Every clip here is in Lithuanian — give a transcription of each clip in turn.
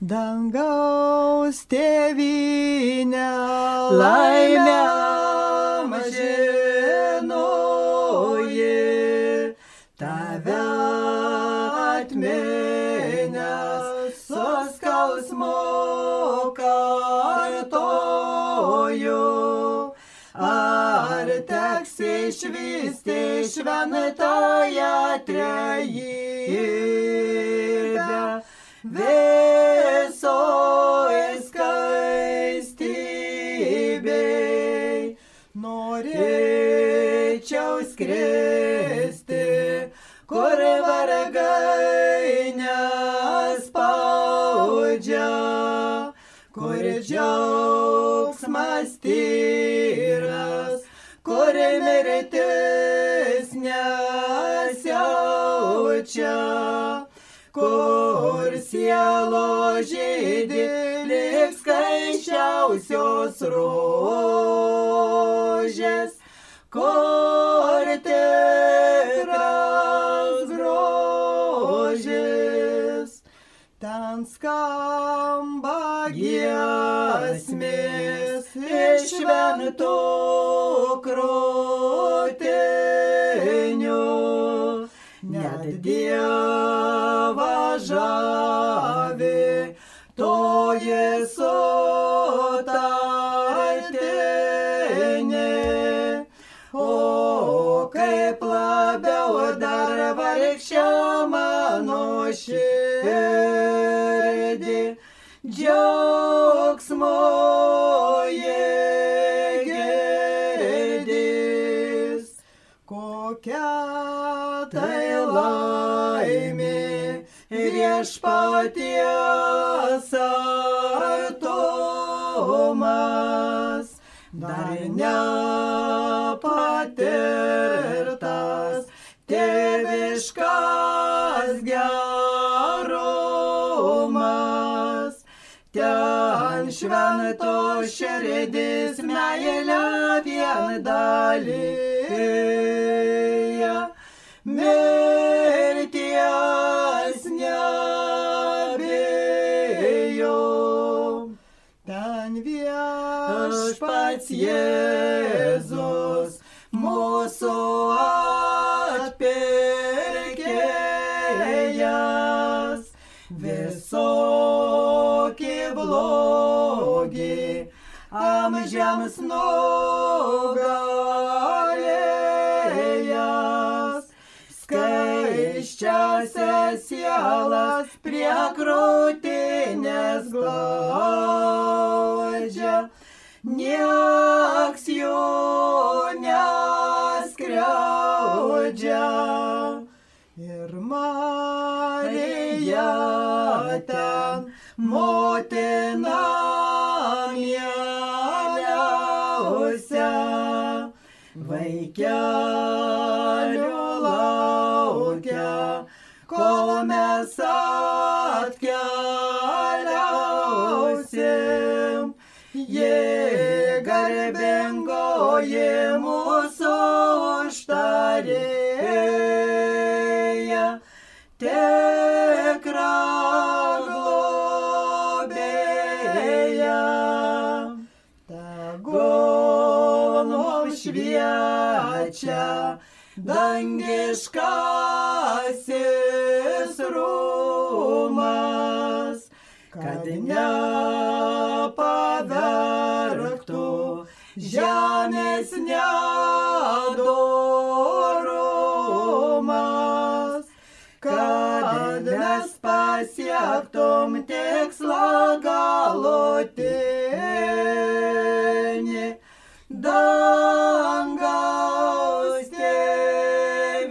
Dangaus tėvynė laimę žinoji, tave atminęs su skausmu kartoju. Ar teks išvysti šventąją trejybę? Skristi, kur vargai nespaudžia, kur džiaugsmas tyras, kur mirtis nesiaučia kur sielo žydė lik skaičiausios rožės, kur tikras grožis. Ten skamba giesmės iš šventų krūtinių, net Dievą žavi širdis meilę vien dalyja mirties nebijo. ten Aš viešpats pats Jėzus, mūsų amžiams nugalėjęs. Skaiščiasias sielas prie krūtinės glaudžia, nieks jų neskriaudžia. ir Marija užtarėja, tikra globėja. Tegul mums šviečia dangiškasis rūmas, kad nepavergtų žemės nedorumas, pasiektum tikslą galutinį dangaus tėvynę,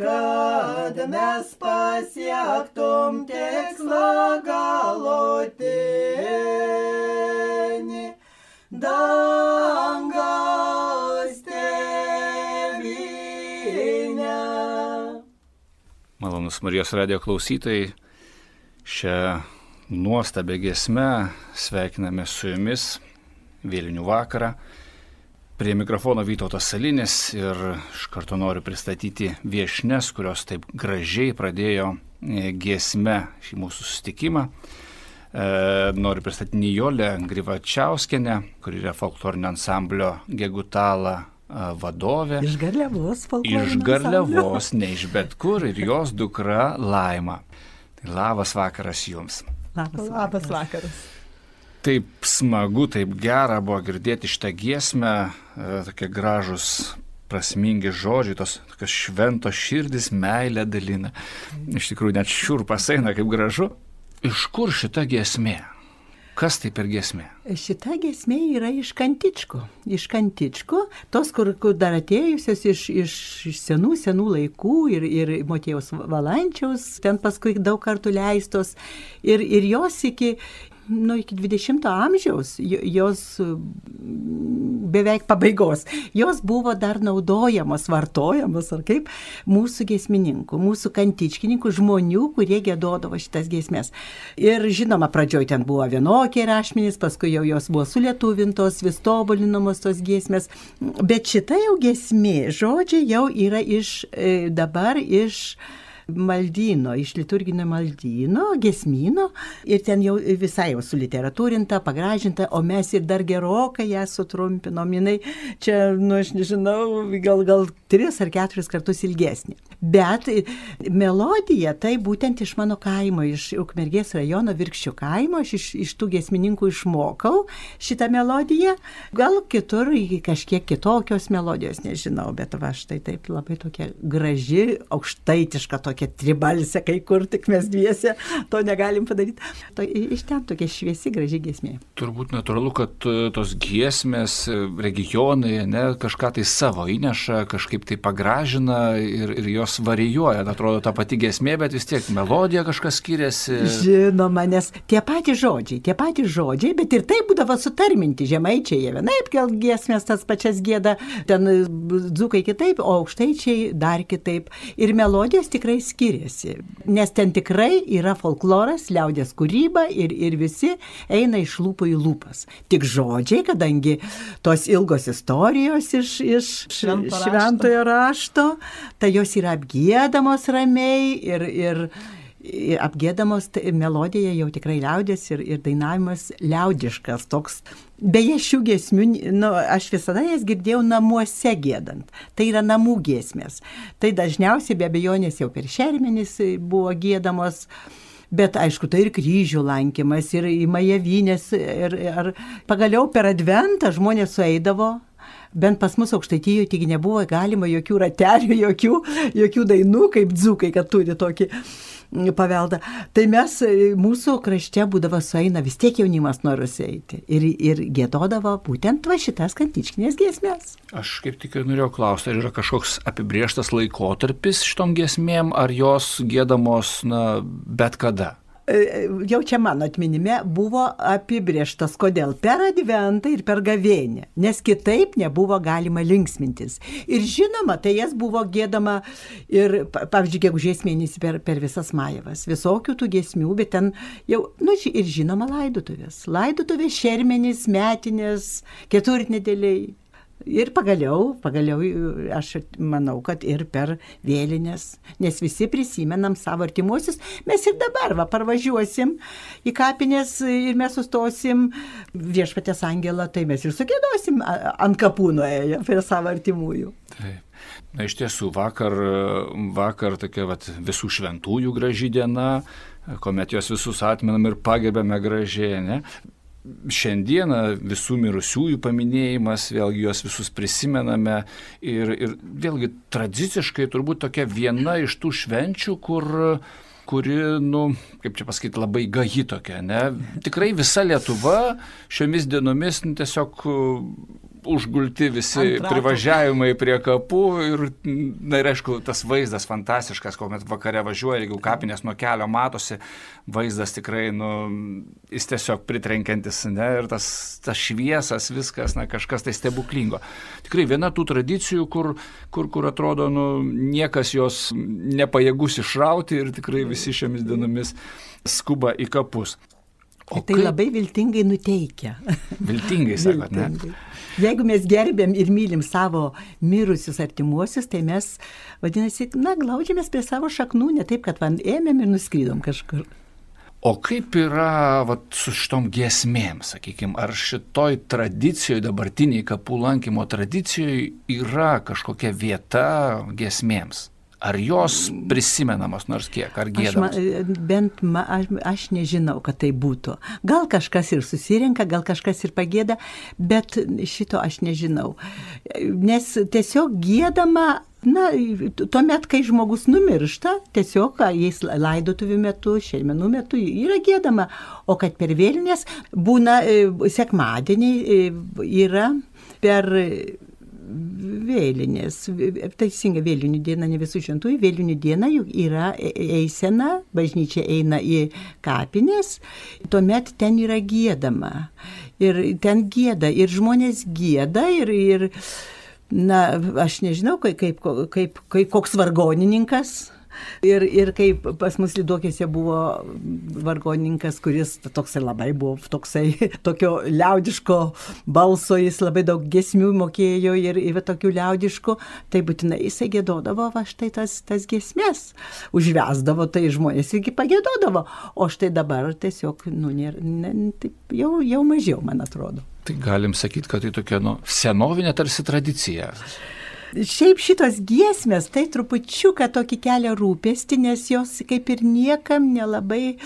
kad mes pasiektum tikslą galutinį dangaus Malonus Marijos radio klausytojai, šią nuostabią giesmę sveikiname su jumis vėlinių vakarą. Prie mikrofono Vytautas Salinis ir iš karto noriu pristatyti viešnes, kurios taip gražiai pradėjo giesme šį mūsų susitikimą. Noriu pristatyti Nijolę Grivačiauskenę, kuri yra folklorinio ansamblio Gegutala vadovė. Iš Garliavos folklorinio. Iš Garliavos, ne iš bet kur, ir jos dukra Laima. Tai labas vakaras jums. Labas, Labas vakaras. Taip smagu, taip gera buvo girdėti šitą giesmę, e, tokie gražus, prasmingi žodžiai, tos tokios šventos širdis, meilė dalina. Iš tikrųjų, net šiurpas eina, kaip gražu. Iš kur šita giesmė? Kas tai per giesmė? Šita giesmė yra iš kantičko. Iš kantičko, tos, kur, kur dar atėjusios iš, iš, iš senų, senų laikų ir, ir Motėjaus Valančiaus, ten paskui daug kartų leistos. Ir, ir jos iki, nu, iki 20 amžiaus, jos beveik pabaigos, jos buvo dar naudojamos, vartojamos, ar kaip, mūsų giesmininkų, mūsų kantičkininkų, žmonių, kurie gėdodavo šitas giesmės. Ir žinoma, pradžioj ten buvo vienokie rašmenys, paskui jau jos buvo sulietuvintos, vis tobulinamos tos giesmės, bet šita jau giesmė, žodžiai jau yra iš e, dabar iš maldyno, iš liturginio maldyno, gesmino ir ten jau visai jau suliteratūrinta, pagražinta, o mes ir dar gerokai ją sutrumpinom. Jinai čia, nu aš nežinau, gal, gal tris ar keturis kartus ilgesnė. Bet melodija tai būtent iš mano kaimo, iš Ukmergės rajono virkščių kaimo, aš iš, iš tų gesmininkų išmokau šitą melodiją. Gal kitur kažkiek kitokios melodijos, nežinau, bet va štai taip labai tokia graži, aukštaitiška tokia tokia tribalsė, kai kur tik mes dviese to negalim padaryti. To, iš ten tokia šviesi, graži giesmė. Turbūt natūralu, kad e, tos giesmės, e, regionai, ne, kažką tai savo įneša, kažkaip tai pagražina ir, ir jos varijuoja. Atrodo, ta pati giesmė, bet vis tiek melodija kažkas skiriasi. Žinoma, nes tie patys žodžiai, tie patys žodžiai, bet ir tai būdavo sutarminti. Žemaičiai jie vienaip kel giesmės tas pačias gėda, ten dzukai kitaip, o aukštaičiai dar kitaip. Ir melodijos tikrai skiriasi, nes ten tikrai yra folkloras, liaudės kūryba ir, ir visi eina iš lūpų į lūpas. Tik žodžiai, kadangi tos ilgos istorijos iš, iš šventojo rašto, tai jos yra apgėdamos ramiai ir, ir apgėdamos tai melodija jau tikrai liaudės ir, ir dainavimas liaudiškas toks. Beje, šių giesmių, nu, aš visada jas girdėjau namuose gėdant. Tai yra namų giesmės. Tai dažniausiai be abejonės jau per šermenis buvo gėdamos. Bet aišku, tai ir kryžių lankymas, ir į Majavinės, ir, ir pagaliau per adventą žmonės sueidavo bent pas mus aukštaityje tik nebuvo galima jokių ratelių, jokių, jokių dainų, kaip dzukai, kad turi tokį paveldą. Tai mes, mūsų krašte būdavo sueina, vis tiek jaunimas nori eiti. Ir, ir gėdodavo būtent va šitas kantičkinės giesmės. Aš kaip tik ir norėjau klausti, ar yra kažkoks apibrieštas laikotarpis šitom giesmėm, ar jos gėdamos, na, bet kada? Jau čia mano atminime buvo apibrieštas, kodėl per adventą ir per gavėnę, nes kitaip nebuvo galima linksmintis. Ir žinoma, tai jas buvo gėdama ir, pavyzdžiui, gegužės mėnesį per, per visas majavas, visokių tų giesmių, bet ten jau, nu ir žinoma, laidutuvės. Laidutuvės, šermenys, metinės, keturtnedėliai. Ir pagaliau, pagaliau aš manau, kad ir per vėlinės, nes visi prisimenam savo artimuosius, mes ir dabar va parvažiuosim į kapinės ir mes sustosim viešpatės angelą, tai mes ir sugėdosim ant kapų nuėję prie savo artimųjų. Taip. Na iš tiesų, vakar, vakar tokia vat, visų šventųjų graži diena, kuomet juos visus atmenam ir pagerbėme gražiai, ne? Šiandieną visų mirusiųjų paminėjimas, vėlgi juos visus prisimename ir, ir vėlgi tradiciškai turbūt tokia viena iš tų švenčių, kur kuri, nu, kaip čia pasakyti, labai gaji tokia, ne? Tikrai visa Lietuva šiomis dienomis nu, tiesiog užgulti visi privažiavimai prie kapų ir, na ir aišku, tas vaizdas fantastiškas, kuomet vakare važiuoja, jeigu kapinės nuo kelio matosi, vaizdas tikrai, nu, jis tiesiog pritrenkiantis, ne, ir tas, tas šviesas, viskas, na, kažkas tai stebuklingo. Tikrai viena tų tradicijų, kur, kur, kur atrodo, nu, niekas jos nepajėgus išrauti ir tikrai visi šiomis dienomis skuba į kapus. O tai kaip- labai viltingai nuteikia. Viltingai sakot, ne? Viltingai. Jeigu mes gerbėm ir mylim savo mirusius artimuosius, tai mes, vadinasi, na, glaudžiamės prie savo šaknų, ne taip, kad van ėmėm ir nuskrydom kažkur. O kaip yra vat, su šitom giesmėm, sakykime, ar šitoj tradicijoje, dabartiniai kapų lankymo tradicijoje yra kažkokia vieta giesmėms? Ar jos prisimenamos nors kiek, ar Aš, ma, gėdamos? bent ma, aš, aš nežinau, kad tai būtų. Gal kažkas ir susirenka, gal kažkas ir pagėda, bet šito aš nežinau. Nes tiesiog gėdama, na, tuomet, kai žmogus numiršta, tiesiog jais laidotuvių metu, šelmenų metu yra gėdama, o kad per vėlinės būna e, sekmadieniai, e, yra per vėlinės, teisingai vėlinių diena, ne visų šventųjų, vėlinių diena juk yra e- eisena, bažnyčia eina į kapinės, tuomet ten yra gėdama. Ir ten gėda, ir žmonės gėda, ir, ir na, aš nežinau, kaip, kaip, kaip, kaip koks vargonininkas. Ir, ir kaip pas mus liduokėse buvo vargonininkas, kuris toksai labai buvo, toksai tokio liaudiško balso, jis labai daug gesmių mokėjo ir, ir tokių liaudiškų, tai būtinai jisai gėdodavo va štai tas, tas gesmės, užvesdavo tai žmonės irgi pagėdodavo, o štai dabar tiesiog, nu, nėra, ne, taip, jau, jau mažiau, man atrodo. Tai galim sakyti, kad tai tokia nu, senovinė tarsi tradicija. Šiaip šitos giesmės tai trupučiuką tokį kelią rūpesti, nes jos kaip ir niekam nelabai,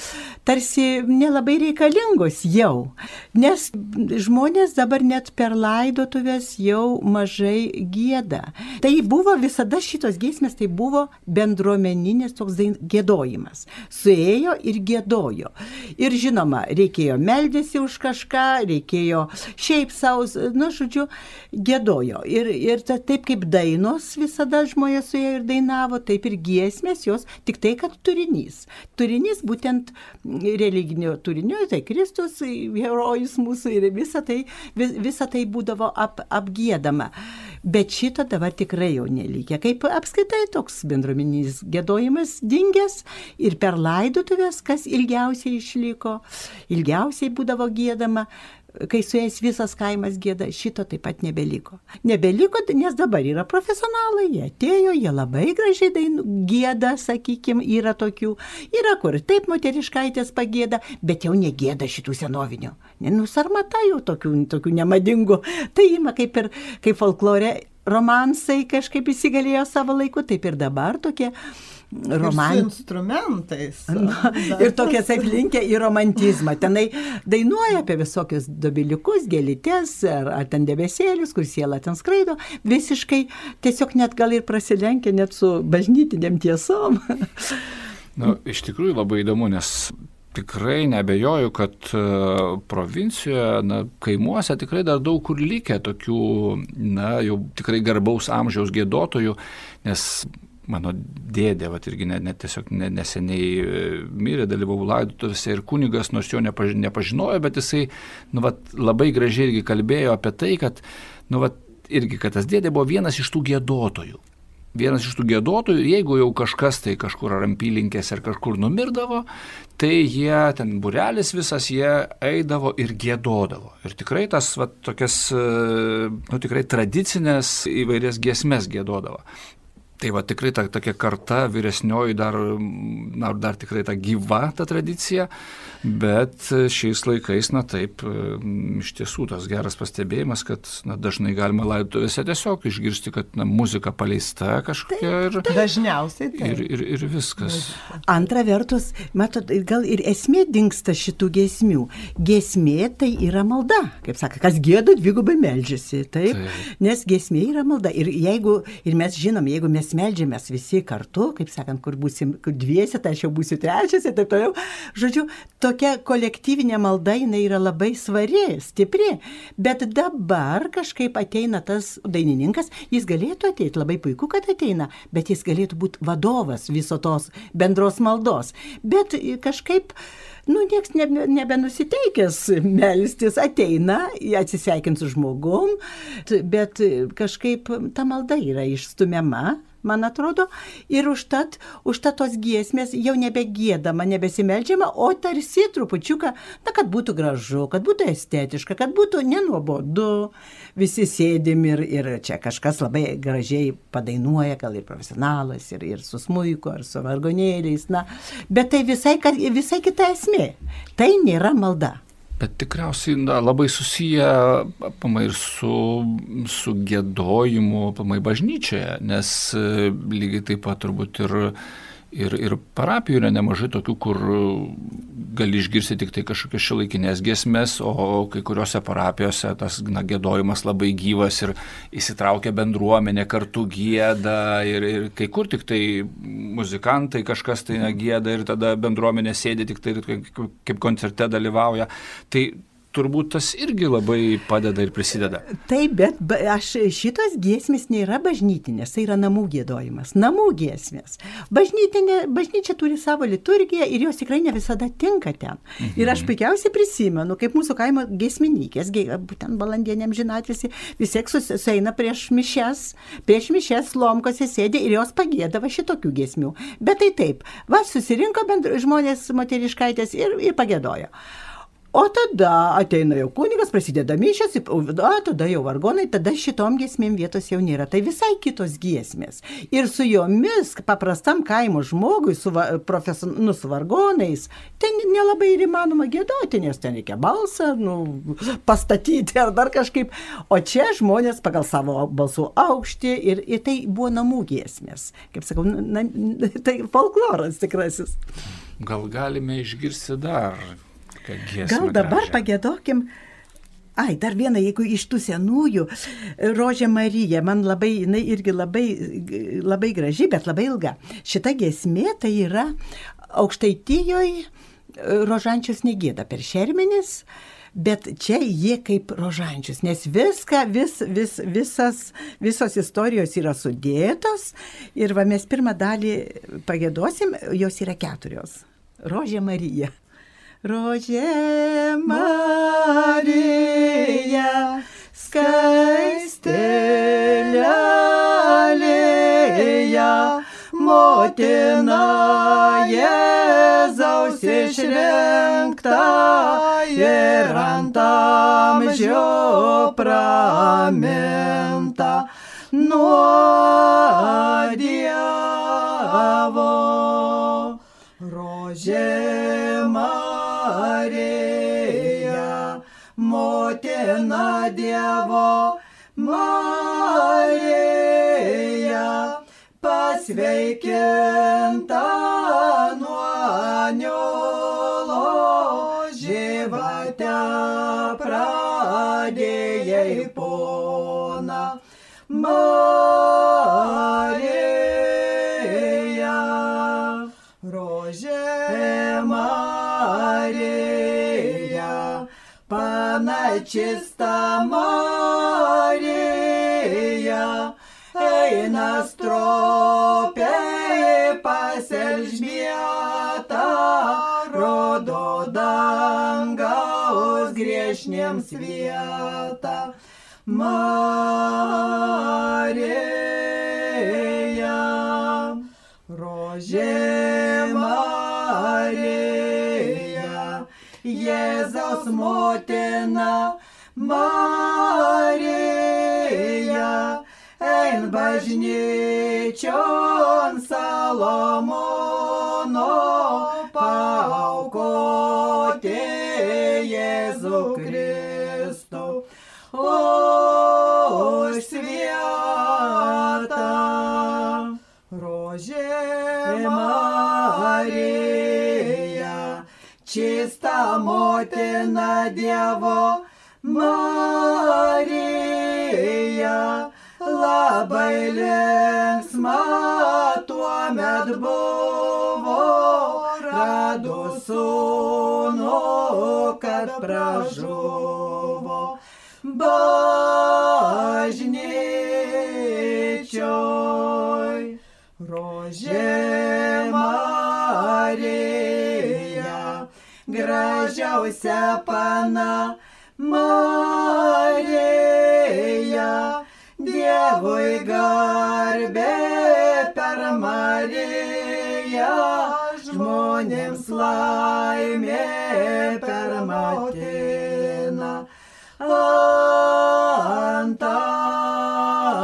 tarsi nelabai reikalingos jau. Nes žmonės dabar net per laidotuvės jau mažai gėda. Tai buvo visada šitos giesmės, tai buvo bendruomeninis toks gėdojimas. Suėjo ir gėdojo. Ir žinoma, reikėjo meldėsi už kažką, reikėjo šiaip savo, nu, žodžiu, gėdojo. Ir, ir ta, taip kaip dainos visada žmonės su jie ir dainavo, taip ir giesmės jos, tik tai, kad turinys. Turinys būtent religinio turinio, tai Kristus, herojus mūsų ir visa tai, vis, visa tai būdavo ap, apgėdama. Bet šito dabar tikrai jau nelikė. Kaip apskaitai toks bendruomeninis gėdojimas dingęs ir per laidotuvės, kas ilgiausiai išliko, ilgiausiai būdavo gėdama, kai su jais visas kaimas gėda, šito taip pat nebeliko. Nebeliko, nes dabar yra profesionalai, jie atėjo, jie labai gražiai dainų gėda, sakykime, yra tokių, yra kur taip moteriškaitės pagėda, bet jau negėda šitų senovinių. Nenusarmata jau tokių, tokių nemadingų. Tai ima kaip ir kaip folklore romansai kažkaip įsigalėjo savo laiku, taip ir dabar tokie Romantikai. instrumentais. Na, ir tokie taip linkę į romantizmą. Tenai dainuoja apie visokius dobiliukus, gėlytės ar, ar ten debesėlius, kur siela ten skraido. Visiškai tiesiog net gal ir prasilenkia net su bažnytiniam tiesom. Na, iš tikrųjų labai įdomu, nes tikrai nebejoju, kad e, provincijoje, na, kaimuose tikrai dar daug kur likę tokių, na, jau tikrai garbaus amžiaus gėdotojų, nes mano dėdė, va irgi net, net tiesiog ne, neseniai e, mirė, dalyvau laidotuvėse ir kunigas, nors jo nepaž, nepažinojo, bet jisai, nu, va, labai gražiai irgi kalbėjo apie tai, kad, nu, va, irgi, kad tas dėdė buvo vienas iš tų gėdotojų vienas iš tų gėdotojų, jeigu jau kažkas tai kažkur ar ampylinkės ar kažkur numirdavo, tai jie, ten burelis visas, jie eidavo ir gėdodavo. Ir tikrai tas, va, tokias, e, nu, tikrai tradicinės įvairias giesmes gėdodavo. Tai va tikrai ta tokia karta vyresnioji dar, na, dar tikrai ta gyva ta tradicija, bet šiais laikais, na taip, m, iš tiesų tas geras pastebėjimas, kad na, dažnai galima laidotuvėse tiesiog išgirsti, kad na, muzika paleista kažkokia ir, Dažniausiai tai. ir, ir, ir viskas. Antra vertus, matot, gal ir esmė dinksta šitų giesmių. Giesmė tai yra malda. Kaip sako, kas gėda, dvigubai melžiasi. Taip? Taip. Nes giesmė yra malda. Ir jeigu, ir mes žinom, jeigu mes melžiamės visi kartu, kaip sakant, kur būsim kur dviesi, tai aš jau būsiu trečias ir taip toliau. Žodžiu, tokia kolektyvinė malda jinai yra labai svari, stipri. Bet dabar kažkaip ateina tas dainininkas, jis galėtų ateiti, labai puiku, kad ateina, bet jis galėtų būti vadovas viso tos bendros maldos. Bet kažkaip nu, nieks nebe, nebenusiteikęs melstis, ateina, atsisveikins su žmogum, bet kažkaip ta malda yra išstumiama. Man atrodo, ir užtat, užtat tos giesmės jau nebegėdama, nebesimeldžiama, o tarsi trupučiuką, na, kad būtų gražu, kad būtų estetiška, kad būtų nenuobodu, visi sėdim ir, ir čia kažkas labai gražiai padainuoja, gal ir profesionalas, ir, ir su smuiku, ar su vargonėliais, na, bet tai visai, visai kita esmė. Tai nėra malda. Bet tikriausiai na, labai susiję apamai ir su, su gėdojimu apamai bažnyčioje, nes e, lygiai taip pat turbūt ir, ir, ir parapijų yra nemažai tokių, kur gali išgirsti tik tai kažkokias šilaikinės giesmės, o kai kuriuose parapijose tas na, gėdojimas labai gyvas ir įsitraukia bendruomenė, kartu gėda ir, ir kai kur tik tai muzikantai kažkas tai na, gėda ir tada bendruomenė sėdi tik tai kaip koncerte dalyvauja. Tai turbūt tas irgi labai padeda ir prisideda. Taip, bet aš šitos giesmės nėra bažnytinės, tai yra namų gėdojimas, namų giesmės. Bažnytinė, bažnyčia turi savo liturgiją ir jos tikrai ne visada tinka ten. Mhm. Ir aš puikiausiai prisimenu, kaip mūsų kaimo giesmininkės, būtent balandienėm žinatvisi, vis tiek sus- sueina prieš mišes, prieš mišes lomkose sėdi ir jos pagėdavo šitokių giesmių. Bet tai taip, va susirinko bendr, žmonės moteriškaitės ir, ir pagėdojo. O tada ateina jau kunigas, prasideda mišęs, o tada jau vargonai, tada šitom giesmėm vietos jau nėra. Tai visai kitos giesmės. Ir su jomis, paprastam kaimo žmogui, su, va, profesion, nu, su vargonais, ten nelabai ir įmanoma gėdoti, nes ten reikia balsą nu, pastatyti ar dar kažkaip. O čia žmonės pagal savo balsų aukštį ir, ir tai buvo namų giesmės. Kaip sakau, na, tai folkloras tikrasis. Gal galime išgirsti dar? Gal dabar gražią? pagėdokim. Ai, dar vieną, jeigu iš tų senųjų, Rožė Marija, man labai, jinai irgi labai, labai graži, bet labai ilga. Šita giesmė tai yra aukštaitijoje rožančius negėda per šermenis. Bet čia jie kaip rožančius, nes viską, vis, vis, visas, visos istorijos yra sudėtos ir va mes pirmą dalį pagėdosim, jos yra keturios. Rožė Marija. Rožė Marija, skaistelėja, motina Jėzaus išrinkta ir ant amžių praminta nuo Dievo. Rožė motina Dievo, Marija, pasveikinta nuo niolo, panačista Marija, eina stropiai paselžmieta, rodo dangaus griešniems vietą. Marija, rožė motina Marija, ein bažnyčion Salomono paukoti Jėzų Kristų. Motina Dievo Marija, labai linksma tuo met buvo, radus sūnų, kad pražuvo bažnyčioj. Rožė gražiausia pana Marija. Dievui garbė per Mariją, žmonėms laimė per motiną. Ant amžių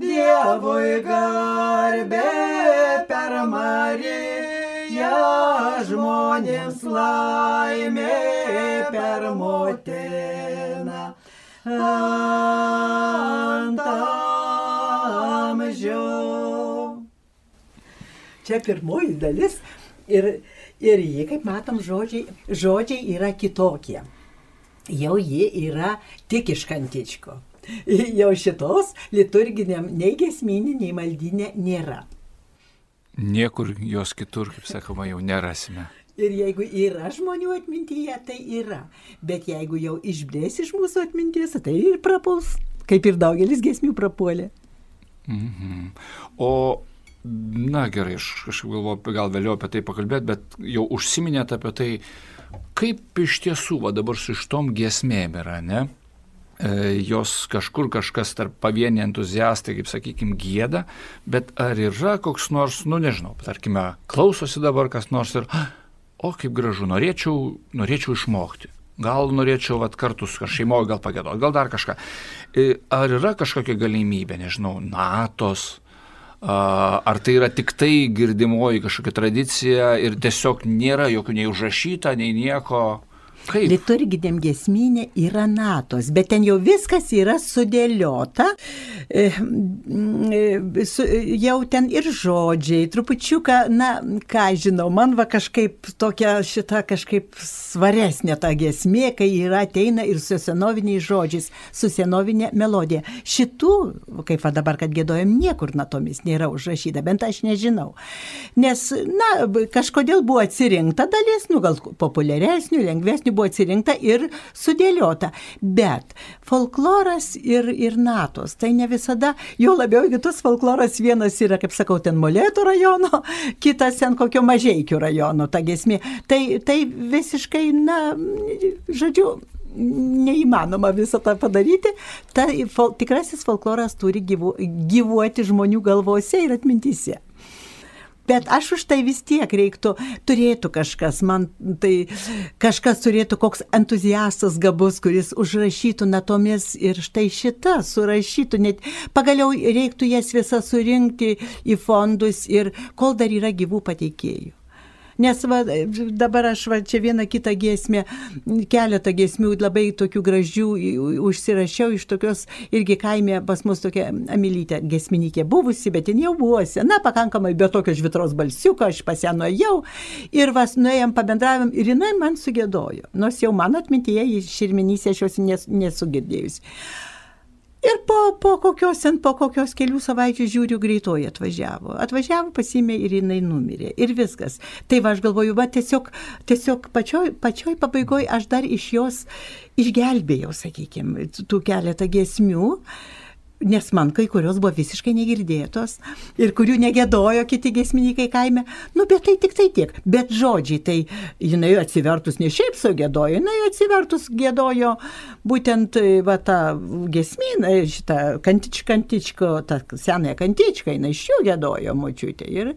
Dievui garbė žmonėms laimė per motiną. Ant amžių. Čia pirmoji dalis ir, ir jį, kaip matom, žodžiai, žodžiai yra kitokie. Jau jie yra tik iš kantičko. Jau šitos liturginiam nei gesminė, nei maldinė nėra. Niekur jos kitur, kaip sakoma, jau nerasime. Ir jeigu yra žmonių atmintyje, tai yra. Bet jeigu jau išblės iš mūsų atminties, tai ir prapuls, kaip ir daugelis gesmių prapuolė. Mhm. O, na gerai, aš kažkaip galvoju, gal vėliau apie tai pakalbėti, bet jau užsiminėt apie tai, kaip iš tiesų, va dabar su šitom gesmėm yra, ne? E, jos kažkur kažkas tarp pavieni entuziastai, kaip sakykime, gėda, bet ar yra koks nors, nu nežinau, tarkime, klausosi dabar kas nors ir, o kaip gražu, norėčiau, norėčiau išmokti. Gal norėčiau vat, kartus šeimoje gal pagėdoti, gal dar kažką. E, ar yra kažkokia galimybė, nežinau, natos, ar tai yra tik tai girdimoji kažkokia tradicija ir tiesiog nėra jokių nei užrašyta, nei nieko. Kaip? Liturginiam gesminė yra natos, bet ten jau viskas yra sudėliota, e, e, jau ten ir žodžiai, trupučiuką, na, ką žinau, man va kažkaip tokia šita kažkaip svaresnė ta gesmė, kai yra ateina ir su senoviniais žodžiais, su senovinė melodija. Šitų, kaip va dabar, kad gėdojam, niekur natomis nėra užrašyta, bent aš nežinau. Nes, na, kažkodėl buvo atsirinkta dalis, nu gal populiaresnių, lengvesnių buvo atsirinkta ir sudėliota. Bet folkloras ir, ir natos, tai ne visada, jo labiau kitus folkloras vienas yra, kaip sakau, ten Molėtų rajono, kitas ten kokio mažiekių rajono, ta gesmė. Tai, tai visiškai, na, žodžiu, neįmanoma visą tą padaryti. Ta, fol, tikrasis folkloras turi gyvu, gyvuoti žmonių galvose ir atmintyse. Bet aš už tai vis tiek reiktų, turėtų kažkas, man tai kažkas turėtų koks entuziastas gabus, kuris užrašytų natomis ir štai šitą surašytų, net pagaliau reiktų jas visas surinkti į fondus ir kol dar yra gyvų pateikėjų. Nes va, dabar aš va, čia vieną kitą giesmę, keletą giesmių labai tokių gražių užsirašiau iš tokios irgi kaime pas mus tokia Amilytė giesmininkė buvusi, bet jin jau buvo sena, pakankamai be tokio žvitros balsiuko, aš pas ją nuėjau ir vas nuėjom pabendravom ir jinai man sugėdojo, nors jau mano atmintyje širminysė aš jos nes, nesugirdėjusi. Ir po, po kokios, po kokios kelių savaičių žiūriu, greitoji atvažiavo. Atvažiavo, pasimė ir jinai numirė. Ir viskas. Tai va, aš galvoju, va, tiesiog, tiesiog pačioj, pačioj pabaigoje aš dar iš jos išgelbėjau, sakykime, tų keletą giesmių. Uh, nes man kai kurios buvo visiškai negirdėtos ir kurių negėdojo kiti gesmininkai kaime. Nu, bet tai tik tai tiek. Bet žodžiai, tai jinai atsivertus ne šiaip sugėdojo, jinai atsivertus gėdojo būtent va tą gesminą, šitą kantičką, kantičko, tą senąją kantičką, jinai iš jų gėdojo močiutė. Ir,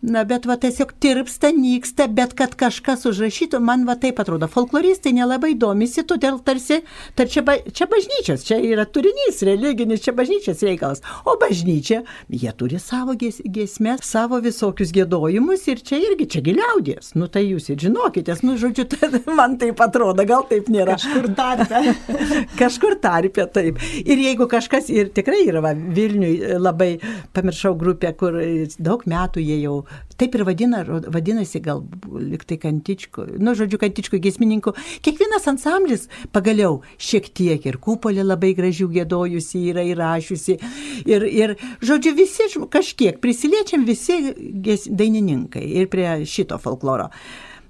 Na, bet va tiesiog tirpsta, nyksta, bet kad kažkas užrašytų, man va taip atrodo. Folkloristai nelabai domisi, todėl tarsi, tar čia, ba, čia bažnyčios, čia yra turinys religinis, čia bažnyčios reikalas. O bažnyčia, jie turi savo gies, giesmės, savo visokius gėdojimus ir čia irgi, čia giliaudės. Nu tai jūs ir žinokitės, nu žodžiu, tai, man taip atrodo, gal taip nėra. Kažkur tarpe. Kažkur tarpe, taip. Ir jeigu kažkas, ir tikrai yra, va, Vilniui labai, pamiršau grupę, kur daug metų jie jau taip ir vadina, vadinasi gal liktai kantičko, nu, žodžiu, kantičko giesmininkų. Kiekvienas ansamblis pagaliau šiek tiek ir kupolė labai gražių gėdojusi yra įrašiusi. Ir, ir, žodžiu, visi kažkiek prisiliečiam visi dainininkai ir prie šito folkloro.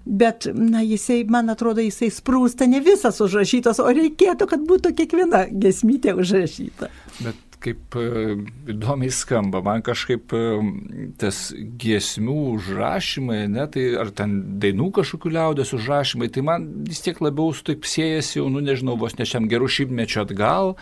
Bet, na, jisai, man atrodo, jisai sprūsta ne visas užrašytas, o reikėtų, kad būtų kiekviena gesmytė užrašyta. Bet kaip e, įdomiai skamba. Man kažkaip e, tas giesmių užrašymai, ne, tai ar ten dainų kažkokių liaudės užrašymai, tai man vis tiek labiau taip siejasi jau, nu nežinau, vos nešiam gerų šimtmečio atgal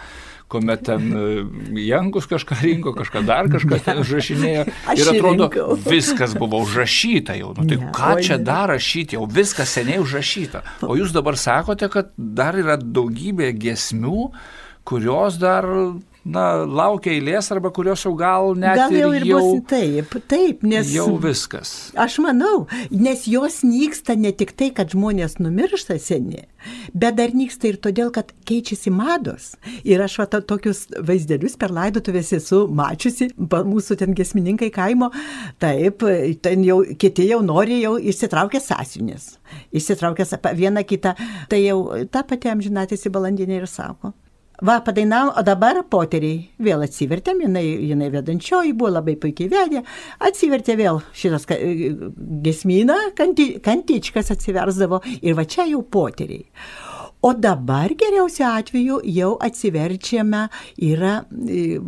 kuomet ten e, Jankus kažką rinko, kažką dar kažką ten užrašinėjo. Aš Ir atrodo, viskas buvo užrašyta jau. Nu, tai Ne, ką čia dar rašyti, jau viskas seniai užrašyta. O jūs dabar sakote, kad dar yra daugybė giesmių, kurios dar, na, laukia eilės arba kurios jau gal net Gal jau ir jau, bus taip, taip, nes jau viskas. Aš manau, nes jos nyksta ne tik tai, kad žmonės numiršta seni, bet dar nyksta ir todėl, kad keičiasi mados. Ir aš va, to, tokius vaizdelius per laidotuvės esu mačiusi, mūsų ten gesmininkai kaimo, taip, ten jau kiti jau nori jau išsitraukę sąsiunis. Pa- vieną kitą, tai jau tą patį amžinatėsi balandinė ir sako. Va, padainau, o dabar poteriai vėl atsivertėm, jinai, jinai vedančioji buvo labai puikiai vedė, atsivertė vėl šitas ka- gesmyną, kanti, kantičkas atsiversdavo ir va čia jau poteriai. O dabar geriausiu atveju jau atsiverčiame yra e,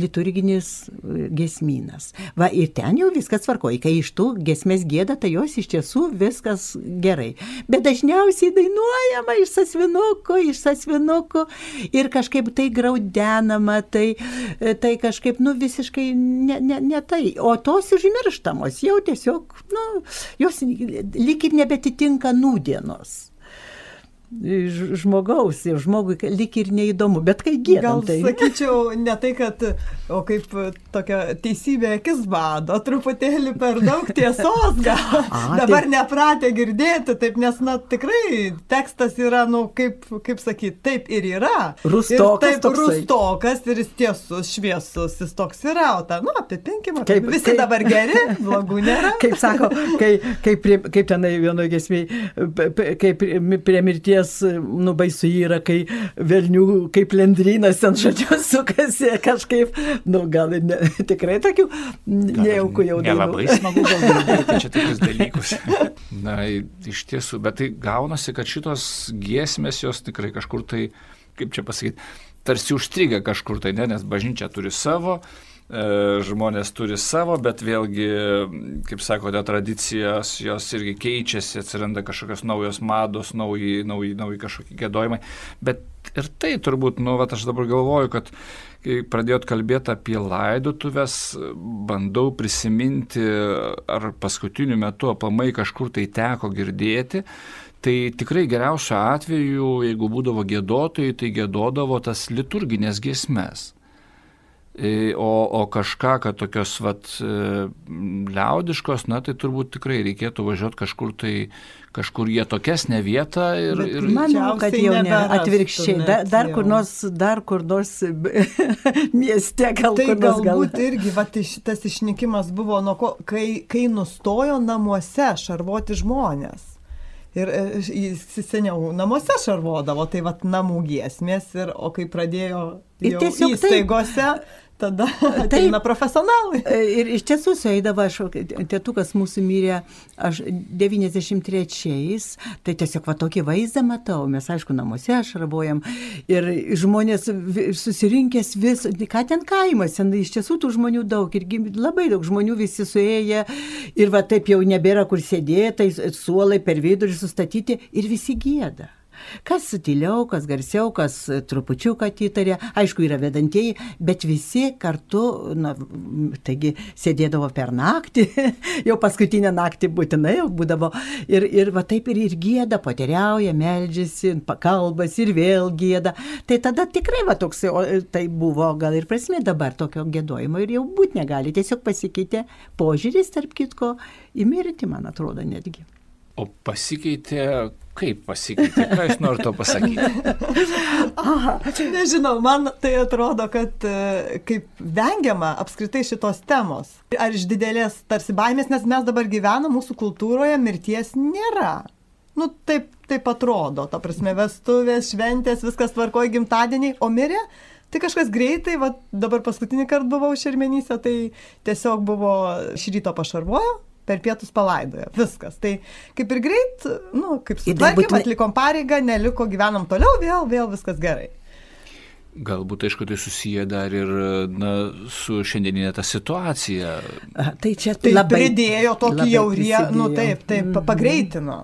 liturginis e, gesmynas. Va ir ten jau viskas tvarkoja, kai iš tų gesmės gėda, tai jos iš tiesų viskas gerai. Bet dažniausiai dainuojama iš sasvinuko, iš sasvinuko ir kažkaip tai graudenama, tai, e, tai kažkaip, nu, visiškai ne, ne, ne tai. O tos užmirštamos jau tiesiog, nu, jos lyg ir nebetitinka nūdienos žmogaus, ir žmogui lik ir neįdomu, bet kai Gal gėdam, tai... sakyčiau, ne tai, kad, o kaip tokia teisybė akis bado, truputėlį per daug tiesos gal. A, Dabar tai- nepratę girdėti, taip, nes, na, tikrai tekstas yra, nu, kaip, kaip sakyti, taip ir yra. Rūstokas ir taip, toksai. rūstokas ir jis tiesus, šviesus, jis toks yra, o ta, nu, apipinkime, Kaip- kaip, visi kaip- dabar geri, blogų nėra. Kaip sako, kai, kaip, kaip tenai vienoje gesmėje, kaip prie, prie mirties, nu, baisu yra, kai velnių, kaip lendrynas ten žodžiu sukasi kažkaip, nu, gal ir ne, tikrai tokių nejaukų jau dainų. Nelabai smagu gal girdėti čia tokius dalykus. Na, iš tiesų, bet tai gaunasi, kad šitos giesmės jos tikrai kažkur tai, kaip čia pasakyti, tarsi užstriga kažkur tai, ne, nes bažnyčia turi savo, e, žmonės turi savo, bet vėlgi, kaip sakote, tradicijos jos irgi keičiasi, atsiranda kažkokios naujos mados, nauji, nauji, nauji kažkokie gėdojimai. Bet ir tai turbūt, nu, vat aš dabar galvoju, kad kai pradėjot kalbėti apie laidotuvės, bandau prisiminti, ar paskutiniu metu aplamai kažkur tai teko girdėti. Tai tikrai geriausiu atveju, jeigu būdavo gėdotojai, tai gėdodavo tas liturginės giesmes. E, O, o kažką, kad tokios vat, e, liaudiškos, na tai turbūt tikrai reikėtų važiuoti kažkur tai, kažkur jie tokesnė vieta ir, Bet ir Manau, kad jau ne atvirkščiai, da, dar kur jau. nors, dar kur nors mieste gal Tai kur nors gal. galbūt irgi va, tai šitas išnykimas buvo, nuo ko, kai, kai nustojo namuose šarvoti žmonės. Ir e, jis seniau namuose šarvodavo, tai va namų giesmės, ir, o kai pradėjo Ir tiesiog taip. Tada ateina profesionalai. E, Ir iš tiesų sueidavo, aš, tėtukas mūsų mirė, aš 93-ais, tai tiesiog va tokį vaizdą matau, mes aišku namuose šarvojam ir žmonės susirinkęs vis, ką ten kaimas, ten iš tiesų tų žmonių daug ir labai daug žmonių visi suėję ir va taip jau nebėra kur sėdėti, tai suolai per vidurį sustatyti ir visi gėda. Kas sutiliau, kas garsiau, kas trupučiuką atitarė, aišku, yra vedantieji, bet visi kartu, na, taigi sėdėdavo per naktį, jau paskutinę naktį būtinai jau būdavo ir, ir va taip ir, ir gėda, poteriauja, meldžiasi, pakalbas ir vėl gėda. Tai tada tikrai va toks, o tai buvo gal ir prasme dabar tokio gėdojimo ir jau būt negali, tiesiog pasikeitė požiūris, tarp kitko, į mirtį, man atrodo, netgi. O pasikeitė, kaip pasikeitė, ką jūs norite pasakyti? Aha, nežinau, man tai atrodo, kad e, kaip vengiama apskritai šitos temos. Ar iš didelės tarsi baimės, nes mes dabar gyvename, mūsų kultūroje mirties nėra. Nu, taip, taip atrodo, ta prasme, vestuvės, šventės, viskas tvarkoja gimtadieniai, o mirė, tai kažkas greitai, va, dabar paskutinį kartą buvau šermenyse, tai tiesiog buvo iš ryto pašarvojo, per pietus palaidojo, viskas. Tai kaip ir greit, nu, kaip sutvarkėm, būtinai- atlikom pareigą, neliko, gyvenam toliau, vėl, vėl viskas gerai. Galbūt, aišku, tai susiję dar ir na, su šiandieninė ta situacija. Tai čia Tai labai pridėjo tokį jau, rie, nu taip, taip, mm. pagreitino.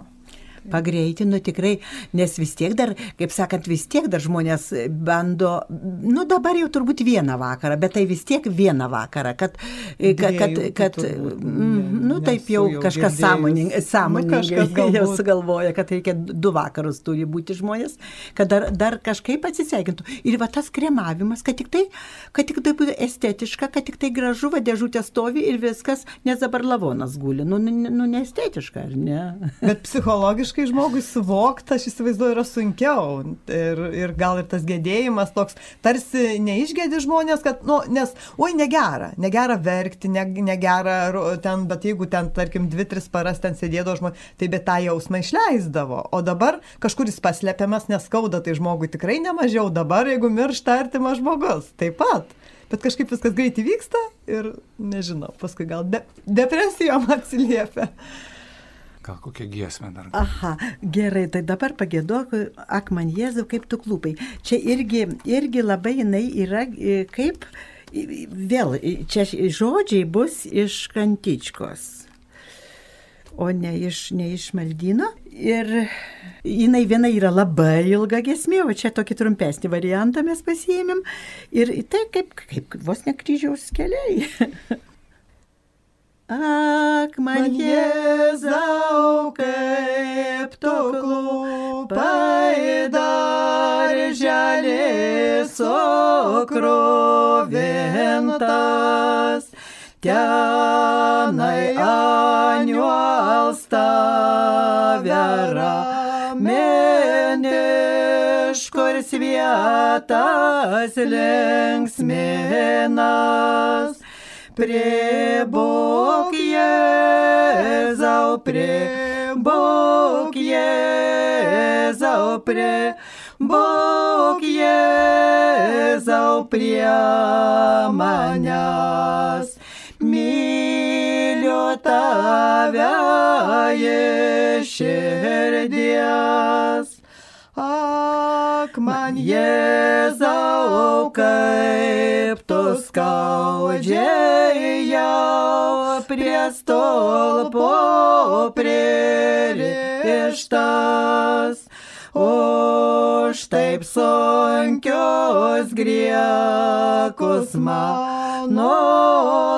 Pagreitino tikrai, nes vis tiek dar, kaip sakant, vis tiek dar žmonės bando, nu dabar jau turbūt vieną vakarą, bet tai vis tiek vieną vakarą, kad, kad, kad, kad mm, nu taip jau jau kažkas sąmoningai, Nu, sąmoningai kažkas jau sugalvoja, kad reikia du vakarus turi būti žmonės, kad dar, dar kažkaip atsisveikintų. Ir va tas kremavimas, kad tik tai, kad tik tai būtų estetiška, kad tik tai gražu, va dėžutė stovi ir viskas, nes dabar lavonas guli, nu, nu, nu neestetiška, ar ne? Bet psichologiškai žmogui suvokti, aš įsivaizduoju, yra sunkiau. Ir, ir gal ir tas gedėjimas toks, tarsi neišgėdi žmonės, kad, nu, nes, oi, negera, negera verkti, ne, negera ten, bet jeigu ten, tarkim, dvi, tris paras ten sėdėdavo žmonės, tai bet tą jausmą išleisdavo. O dabar kažkur jis paslėpiamas, neskauda, tai žmogui tikrai nemažiau. Dabar, jeigu miršta artimas žmogus, taip pat. Bet kažkaip viskas greitai vyksta ir, nežinau, paskui gal de depresijom atsiliepia. Gal kokią giesmę dar. Aha, gerai, tai dabar pagėduok, ak man Jėzau, kaip tu klūpai. Čia irgi, irgi labai jinai yra e, kaip, e, vėl, e, čia žodžiai bus iš kantičkos. O ne iš, ne iš maldyno. Ir jinai viena yra labai ilga gesmė, o čia tokį trumpesnį variantą mes pasiėmėm. Ir tai kaip, kaip vos ne kryžiaus keliai. Ak, man Jėzau, kaip tu klūpai dar žalės okrovintas, tenai aniuals tavera meniškurs vietas linksminas. Pribūk Jėzau, pribūk Jėzau, pribūk Jėzau prie manęs. Myliu tave iš širdies. Ak, man Jėzau, kaip tu skaudžiai jau prie stulpo pririštas. Už taip sunkius griekus mano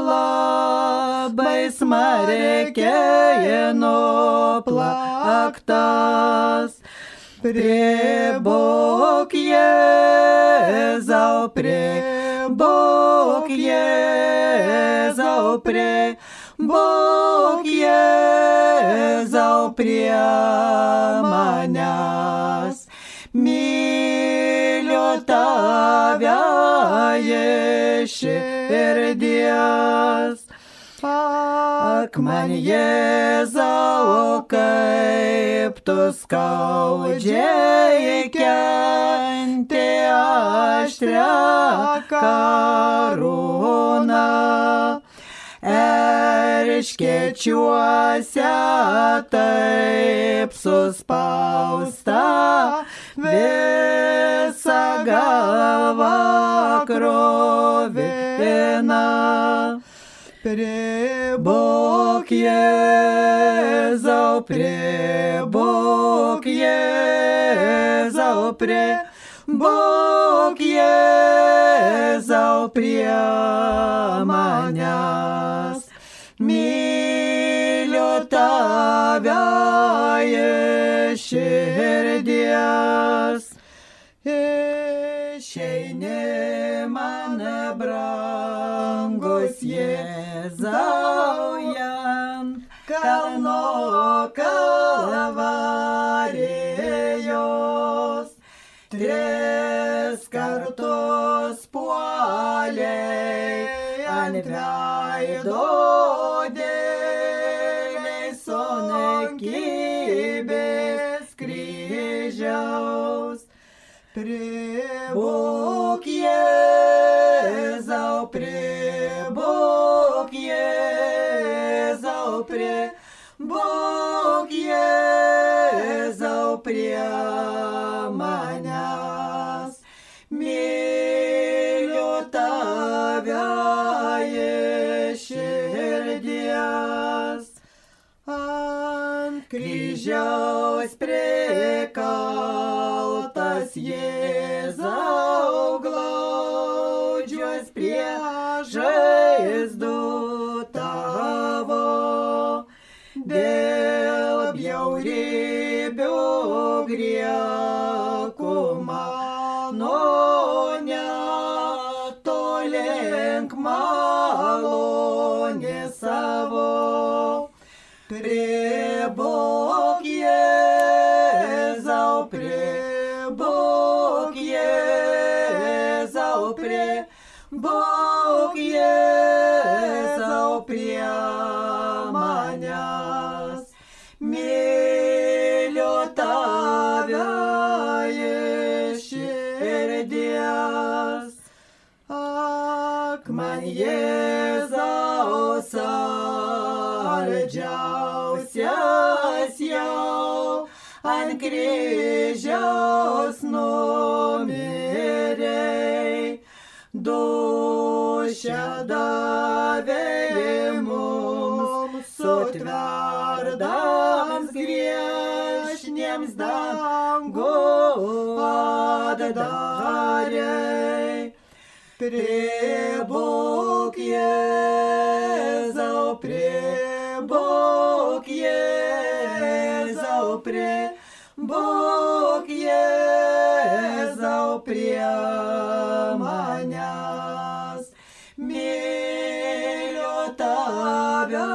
labai smarkiai nuplaktas. Pribūk Jėzau, pribūk Jėzau, pribūk Jėzau prie manęs. Myliu tave iš širdies. Ak, man Jėzau, kaip tu skaudžiai kenti aštrę karūną. Erškečiuose taip suspausta visa galva krovina. Pribūk Jėzau, pribūk Jėzau, pribūk Jėzau prie manęs. Myliu tave iš širdies. Išeini man brangus Jėzaujant, kalno kalvarijos. Tris kartus puoliai ant veido prie manęs. Myliu tave iš širdies. Ant kryžiaus prikaltas Jėzau glaudžios prie žaizdų tavo. Dėl bjauriai griekų mano kryžiaus numirei. Dušę davėjai mums sutverdams griešniems dangų atdarei. Pribūk Jėzau, pribūk Jėzau, pribūk Jėzau prie manęs. Myliu tave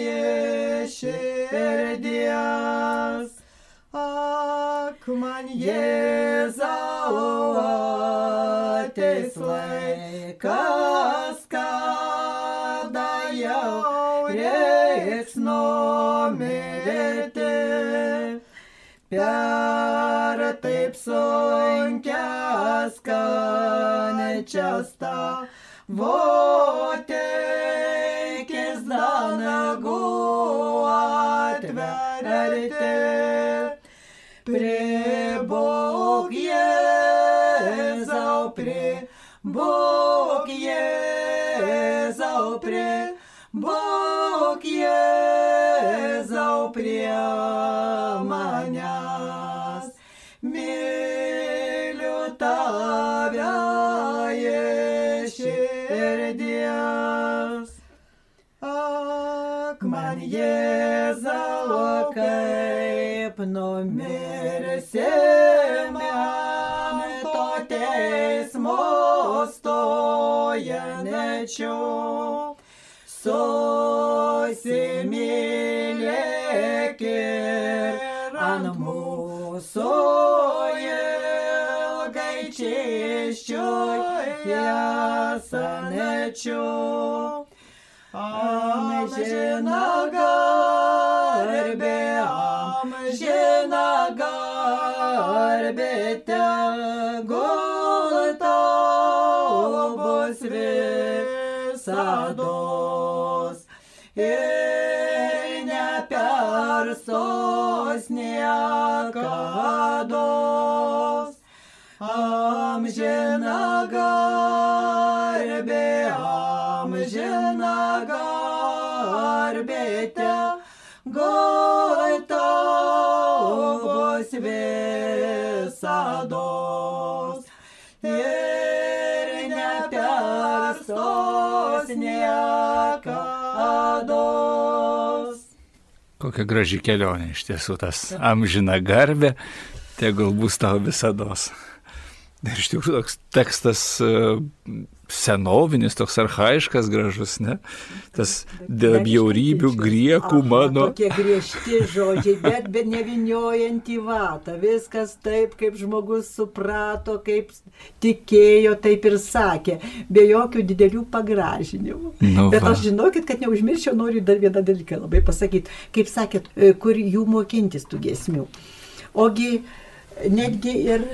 iš širdies. Ak, man Jėzau ateis laikas, kada jau reiks numirti. Per taip sunkias kančias tavo teikis danagų atverti. Pribūk Jėzau, pribūk Jėzau, pribūk kaip numirsi man to teismo stojančiu. Susimylėk ir ant mūsų ilgai čiščiui esanečiu. Amžina garbė, garbė, tegul tau bus visados. Ir nepersos niekados. Amžina garbė, amžina garbė, tegul tau bus visados. Ir nepersos niekados. Kokia graži kelionė iš tiesų tas amžina garbė, tegul bus tau visados. Ir iš tikrųjų toks tekstas e, senovinis, toks arhaiškas, gražus, ne? Tas dėl bjaurybių griekų mano. Tokie griežti žodžiai, bet, bet neviniojant į vatą. Viskas taip, kaip žmogus suprato, kaip tikėjo, taip ir sakė. Be jokių didelių pagražinimų. Nu bet va. aš žinokit, kad neužmirščiau, noriu dar vieną dalyką labai pasakyti. Kaip sakėt, e, kur jų mokintis tų gesmių. Ogi netgi ir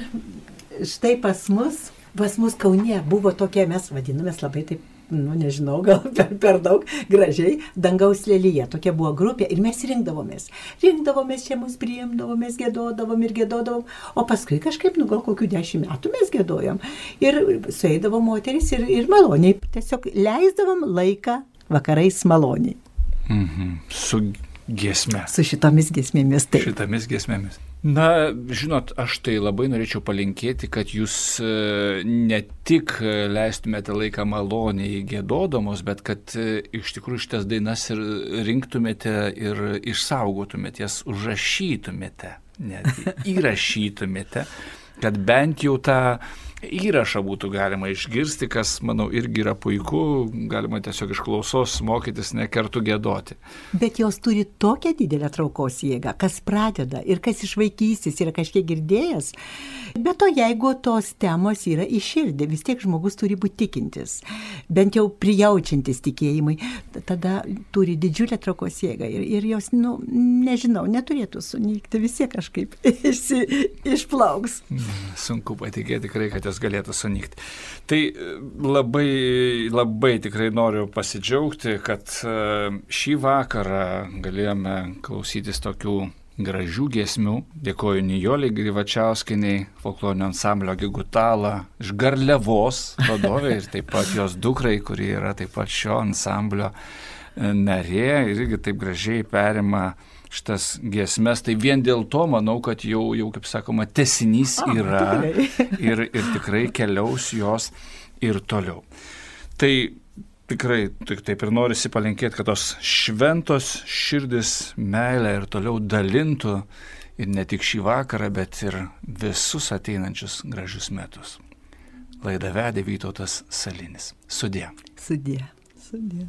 štai pas mus, pas mus Kaune buvo tokie, mes vadinamės labai taip, nu nežinau, gal per, per daug gražiai, dangaus lelyje. Tokia buvo grupė ir mes rinkdavomės. Rinkdavomės, čia mus priimdavomės, gėdodavom ir gėdodavom. O paskui kažkaip, nu gal kokių dešimt metų mes gėdojom. Ir sueidavom moteris ir, ir maloniai. Tiesiog leisdavom laiką vakarais maloniai. Mhm. Su giesme. Su šitomis giesmėmis, taip. Šitomis giesmėmis. Na, žinot, aš tai labai norėčiau palinkėti, kad jūs e, ne tik leistumėte laiką maloniai gėdodamos, bet kad e, iš tikrųjų šitas dainas ir rinktumėte ir išsaugotumėte, jas užrašytumėte, net įrašytumėte, kad bent jau tą įrašą būtų galima išgirsti, kas, manau, irgi yra puiku, galima tiesiog iš klausos mokytis, nekartu gėdoti. Bet jos turi tokią didelę traukos jėgą, kas pradeda ir kas iš vaikystės yra kažkiek girdėjęs. Bet to jeigu tos temos yra iširdė, vis tiek žmogus turi būti tikintis, bent jau prijaučiantis tikėjimui, tada turi didžiulę traukos jėgą ir, ir jos, nu, nežinau, neturėtų sunykti, vis tiek kažkaip išplauks. Sunku patikėti tikrai, kad jos galėtų sunykti. Tai e, labai, labai tikrai noriu pasidžiaugti, kad e, šį vakarą galėjome klausytis tokių gražių giesmių. Dėkoju Nijoliai Grivačiauskiniai, folklorinio ansamblio Gigutala, iš Garliavos vadovė ir taip pat jos dukrai, kuri yra taip pat šio ansamblio e, narė irgi taip gražiai perima šitas giesmes, tai vien dėl to manau, kad jau, jau kaip sakoma, tesinys yra ir, ir tikrai keliaus jos ir toliau. Tai tikrai tik taip ir norisi palinkėti, kad tos šventos širdis meilę ir toliau dalintų ir ne tik šį vakarą, bet ir visus ateinančius gražius metus. Laida vedė Vytautas Salinis. Sudė. Sudė. Sudė.